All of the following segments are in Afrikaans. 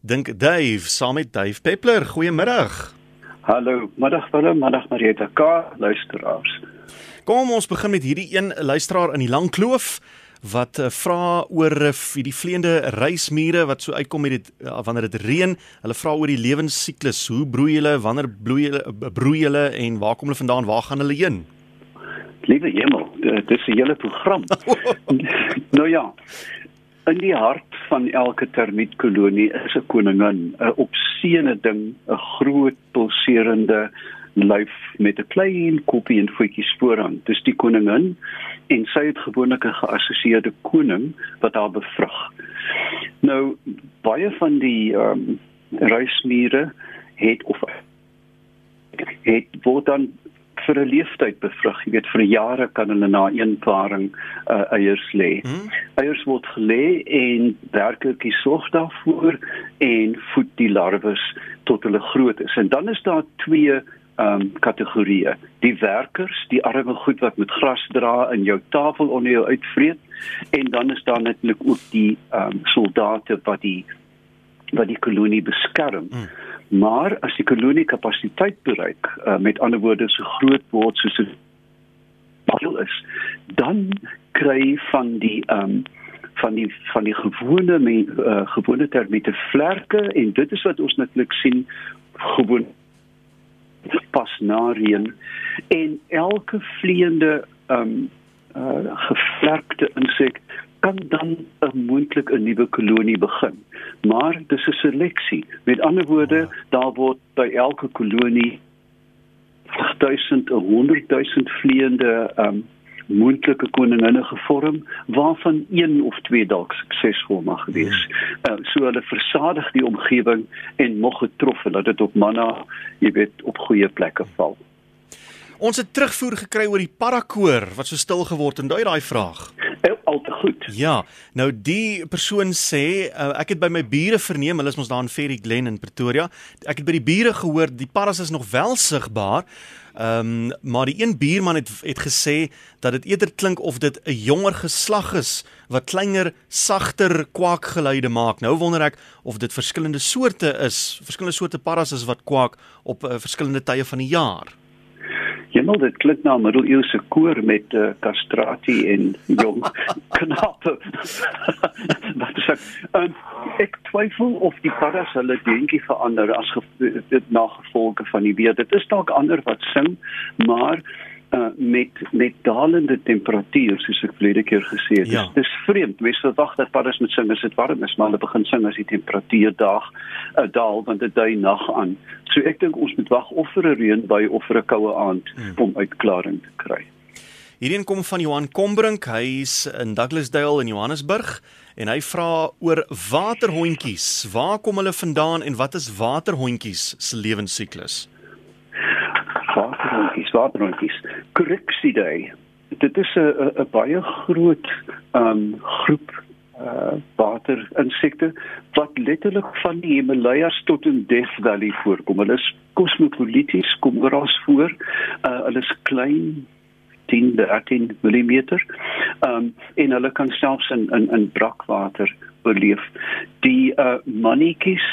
Dink Dave saam met Dave Peppler. Goeiemiddag. Hallo, middag Willem, middag Marieta K, luisteraars. Kom ons begin met hierdie een luisteraar in die Lang Kloof wat uh, vra oor uh, die vleiende reismure wat so uitkom met dit uh, wanneer dit reën. Hulle vra oor die lewensiklus. Hoe broei hulle? Wanneer bloei hulle? Broei hulle en waar kom hulle vandaan? Waar gaan hulle heen? Liewe hemel, dit is 'n hele program. nou ja, in die hart van elke termietkolonie is 'n koningin, 'n opseene ding, 'n groot pulserende lyf met 'n klein koppie en voetjies vooraan. Dis die koningin en sy het gewoonlik 'n geassosieerde koning wat haar bevrug. Nou baie van die ehm um, reismiere het of het word dan vir 'n leeftyd bevrug. Jy weet vir jare kan hulle na een paring uh, eiers lê. Hmm? Eiers word gelê en werkertjies sorg daarvoor en voed die larwes tot hulle groot is. En dan is daar twee um kategorieë. Die werkers, die arme goed wat met gras dra in jou tafel onder jou uitvreet en dan is daar netlik ook die um soldate wat die wat die kolonie beskerm. Hmm. Maar as die kolonie kapasiteit bereik, uh, met ander woorde so groot word soos dit baie is, dan kry van die um van die van die gewone me, uh, gewone termiete vlerke en dit is wat ons netlik sien gewoon pas na reën. En elke vleiende um uh, gevlekte insek kan dan 'n moontlik 'n nuwe kolonie begin. Maar dis 'n seleksie. Met ander woorde, daar word by elke kolonie 1000 100000 vleiende um moontlike koninginne gevorm waarvan een of twee dalk suksesvol mag wees. Hmm. Uh, so hulle versadig die omgewing en nog getrof dat dit op manna, jy weet, op goeie plekke val. Ons het terugvoer gekry oor die parakoor wat so stil geword en daai daai vraag al te goed. Ja, nou die persoon sê uh, ek het by my bure verneem, hulle is mos daar in Ferry Glen in Pretoria. Ek het by die bure gehoor die paras is nog wel sigbaar. Ehm um, maar die een buurman het het gesê dat dit eerder klink of dit 'n jonger geslag is wat kleiner, sagter kwaakgeluide maak. Nou wonder ek of dit verskillende soorte is, verskillende soorte paras is wat kwak op uh, verskillende tye van die jaar. Hemel, dit klink na 'n middeleeuse koor met uh, castrati en jong knappe. Wat sê? Um, ek twyfel of die paddas hulle denkie verander as dit na gevolge van die weer. Dit is dalk ander wat sing, maar uh, met met dalende temperatuur soos ek vlede keer gesê het. Ja. Dis vreemd. Mense verwag dat paddas moet sing as dit warm is, maar hulle begin sing as die temperatuur daag uh, daal want dit dui nag aan. So ek dink ons moet wag of vir 'n reënbui of vir 'n koue aand hmm. om uitklaring te kry. Hierdie kom van Johan Kombrink, hy's in Douglasdale in Johannesburg en hy vra oor waterhondjies. Waar kom hulle vandaan en wat is waterhondjies se lewensiklus? Waterhondjies, waterhondjies. Cryxidae. Dit is 'n 'n baie groot um groep uh waterinsekte wat letterlik van die Himalajas tot in Death Valley voorkom. Hulle is kosmopolities, kom oral voor. Uh hulle is klein 10 13 mm. Um en hulle kan selfs in in in brakwater oorleef. Die uh mannetjies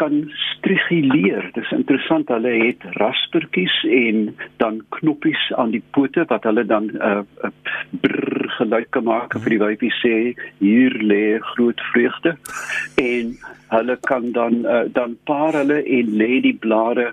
kan strigileer. Dis interessant, hulle het raspertjies en dan knoppies aan die pote wat hulle dan 'n uh, uh, brrr geluid kan maak vir die wyfie sê hier lê groot vreugde. En hulle kan dan uh, dan paar hulle en lê die blare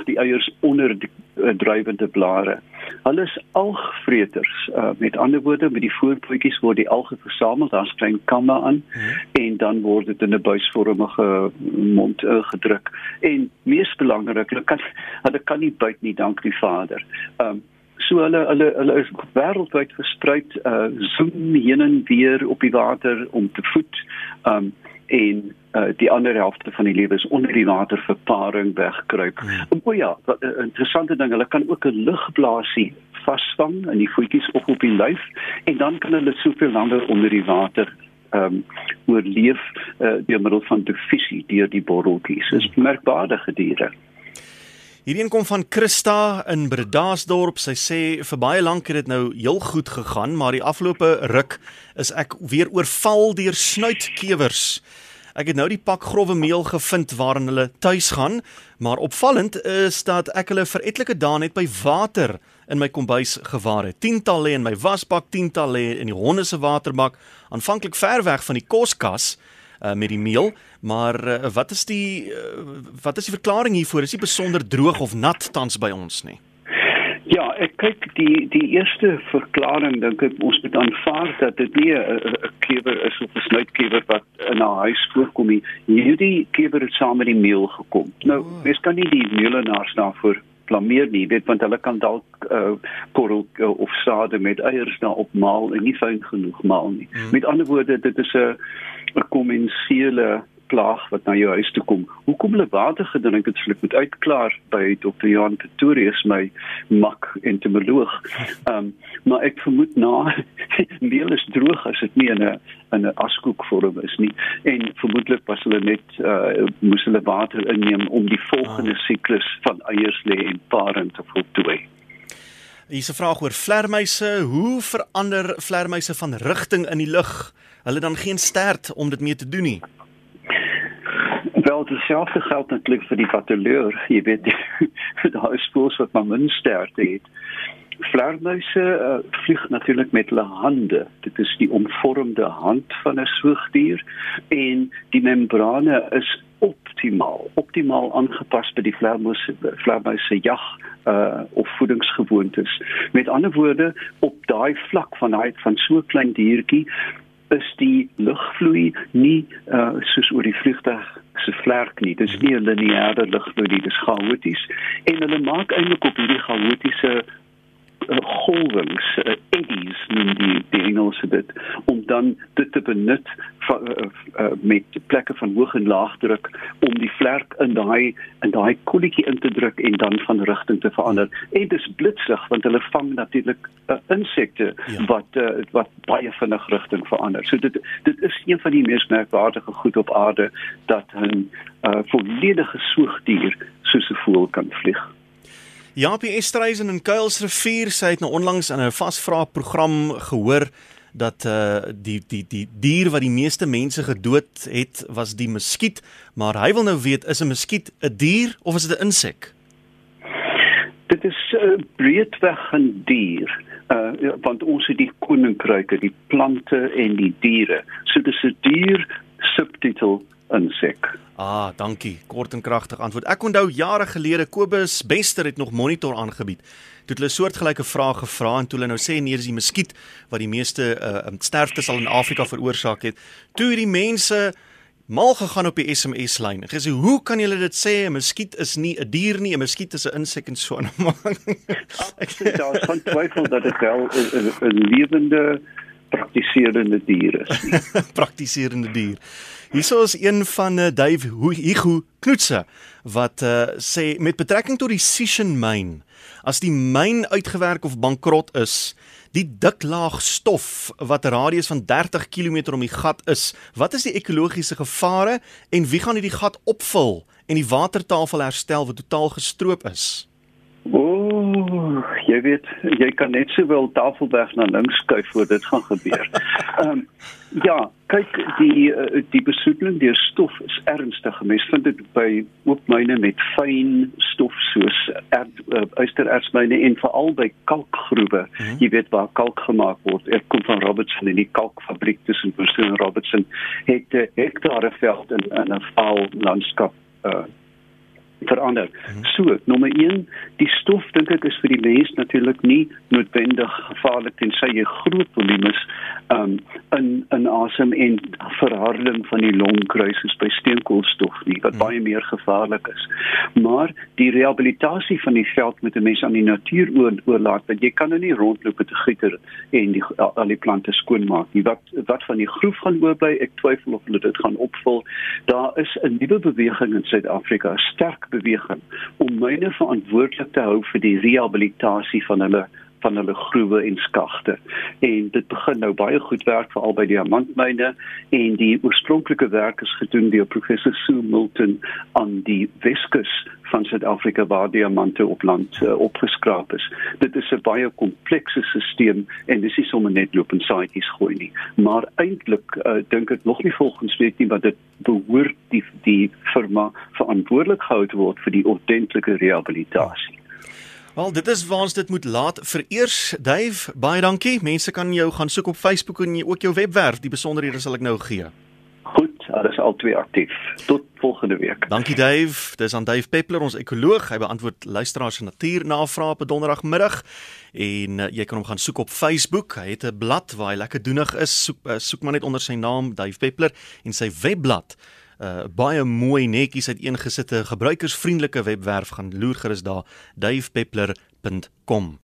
ag die eiers onder die uh, drywende blare. Hulle is algvreters. Uh, met ander woorde, met die voorpootjies word die alge versamel, daar's klein kamme aan hmm. en dan word dit in 'n buisvormige mond uh, gedruk. En mees belangrik, hulle kan hulle kan nie byt nie, dank die Vader. Um so hulle hulle hulle is wêreldwyd versprei, uh zoom heen en weer op die water om te voed. Um en uh, die ander helfte van die lewe is onder die water vir paring wegkruip. Ja. O ja, wat 'n uh, interessante ding, hulle kan ook 'n lugblasie vasvang in die voetjies of op die lyf en dan kan hulle soveel langer onder die water ehm um, oorleef uh, deur middel van diffusie deur die borreltjies. Dis ja. merkwaardige diere. Hierdie een kom van Christa in Bredasdorp. Sy sê vir baie lank het dit nou heel goed gegaan, maar die afgelope ruk is ek weer oorval deur snuitkewers. Ek het nou die pak grouwe meel gevind waarin hulle tuis gaan, maar opvallend is dat ek hulle vir etlike dae net by water in my kombuis gewaar het. Tiental lê in my wasbak, tiental lê in die honde se waterbak, aanvanklik ver weg van die koskas uh, met die meel, maar uh, wat is die uh, wat is die verklaring hiervoor? Is dit besonder droog of nat tans by ons nie? Ja, ek kyk die die eerste verklaring dink ek ons moet aanvaar dat dit nie 'n klewer is of 'n snuitkewer wat in 'n huis voorkom nie. Hierdie kewer het saam met die meel gekom. Nou, mens kan nie die meelenaars daarvoor blameer nie, weet want hulle kan dalk uh, korrel uh, of sade met eiers daarop maal en nie fyn genoeg maal nie. Hmm. Met ander woorde, dit is 'n 'n kommensiele plaag wat na jou huis toe kom. Hoekom hulle water gedrink het, sal ek moet uitklaar by Dr. Johan Pretorius my mak entomoloog. Ehm um, maar ek vermoed na meel is droog as dit nie in 'n in 'n askoek vorm is nie en vermoedelik was hulle net uh, moes hulle water inneem om die volgende ah. siklus van eiers lê en parent te voltooi. Hier is 'n vraag oor vlermuise. Hoe verander vlermuise van rigting in die lug? Hulle dan geen stert om dit mee te doen nie. Wel, hetzelfde geldt natuurlijk voor die patelleur. Je weet, daar is spoors wat maar min sterkte heeft. Vleermuise uh, vlieg natuurlik met hulle hande. Dit is die omvormde hand van 'n soogdier en die membrane is optimaal, optimaal aangepas by die vleermuise vleermuise jag uh of voedingsgewoontes. Met ander woorde, op daai vlak van hy van so 'n klein diertjie is die lugvloei nie uh soos oor die vliegtuig se vlerk nie. Dit is nie 'n lineêre lugvloei nie, dit is chaoties. En hulle maak eintlik op hierdie chaotiese golwings, uh, eddies noem die die Engelse dit, om dan dit te benut van, uh, uh, met plekke van hoë en laagdruk om die vlerk in daai in daai kolletjie in te druk en dan van rigting te verander. En dit is blitsig want hulle vang natuurlik uh, insekte ja. wat uh, wat baie vinnig rigting verander. So dit dit is een van die mees merkwaardige goed op aarde dat 'n uh, volledige soogdier soos 'n voël kan vlieg. Japie Estreisen in Kuilsrivier sê hy het nou onlangs in 'n vasvra program gehoor dat uh die die die dier wat die meeste mense gedood het was die muskiet, maar hy wil nou weet is 'n muskiet 'n dier of is dit 'n insek? Dit is uh, breedweg 'n dier. Uh want ons het die koninkryke, die plante en die diere. So dis 'n dier subtitel insek. Ah, dankie. Kort en kragtig antwoord. Ek onthou jare gelede Kobus Bester het nog monitor aangebied. Toe hulle 'n soortgelyke vraag gevra en toe hulle nou sê nee, dis die muskiet wat die meeste uh sterftes al in Afrika veroorsaak het. Toe die mense mal gegaan op die SMS lyn. Ek sê, "Hoe kan julle dit sê 'n muskiet is nie 'n dier nie, 'n muskiet is 'n insek en so aan." ek sê daar is van twyfel dat dit wel 'n lewende praktiserende dier is. praktiserende dier. Hierso is een van uh, Dave Hugo Knoetse wat uh, sê met betrekking tot die Sishen myn, as die myn uitgewerk of bankrot is, die dik laag stof wat 'n radius van 30 km om die gat is, wat is die ekologiese gevare en wie gaan hierdie gat opvul en die watertafel herstel wat totaal gestroop is? Ooh, jy weet, jy kan net sowel tafelberg na links skuif voor dit gaan gebeur. Ehm um, ja, kyk die eh, die besoedeling deur stof is ernstig. Mens vind dit by oopmyne met fyn stof soos uisterertsmyne uh, en veral by kalkgroewe. Mm -hmm. Jy weet waar kalk gemaak word. Ek kom van Robertson en die kalkfabriek tussen Woestyn en Robertson het uh, hektare veld in 'n vaal landskap uh, verander. So, nommer 1, die stof dink ek is vir die mens natuurlik nie noodwendig gevaarlik tensy jy groot volumes um in in asem en verharding van die long kry soos by steenkoolstof nie wat hmm. baie meer gevaarlik is. Maar die rehabilitasie van die veld met 'n mens aan die natuur oor, oorlaat want jy kan nou nie rondloop met 'n gieter en die al die plante skoonmaak nie. Wat wat van die groef gaan oorbly, ek twyfel of hulle dit gaan opvul. Daar is 'n nuwe beweging in Suid-Afrika, sterk beweging om myne verantwoordelik te hou vir die rehabilitasie van hulle van hulle groewe en skagte. En dit begin nou baie goed werk veral by diamantmyne en die oorspronklike werk is gedoen deur professor Sue Milton aan die Weskus van Suid-Afrika waar diamante op land uh, opgeskraap is. Dit is 'n baie komplekse stelsel en dis nie sommer net loop en saaitjies gooi nie, maar eintlik uh, dink ek nog nie volgens weet nie wat dit behoort die die firma verantwoordelik gehou word vir die ordentlike rehabilitasie. Wel, dit is waar ons dit moet laat. Vereers, Dave, baie dankie. Mense kan jou gaan soek op Facebook en ook jou webwerf. Die besonderhede sal ek nou gee. Goed, alles al twee aktief. Tot volgende week. Dankie Dave. Dis aan Dave Peppler, ons ekoloog. Hy beantwoord luisteraars se natuurnavrae op donderdagmiddag en uh, jy kan hom gaan soek op Facebook. Hy het 'n blad waar hy lekker doenig is. Soek uh, soek maar net onder sy naam Dave Peppler en sy webblad uh, baie mooi netjies uiteengesitte gebruikersvriendelike webwerf. Gaan loer gerus daar duifpeppler.com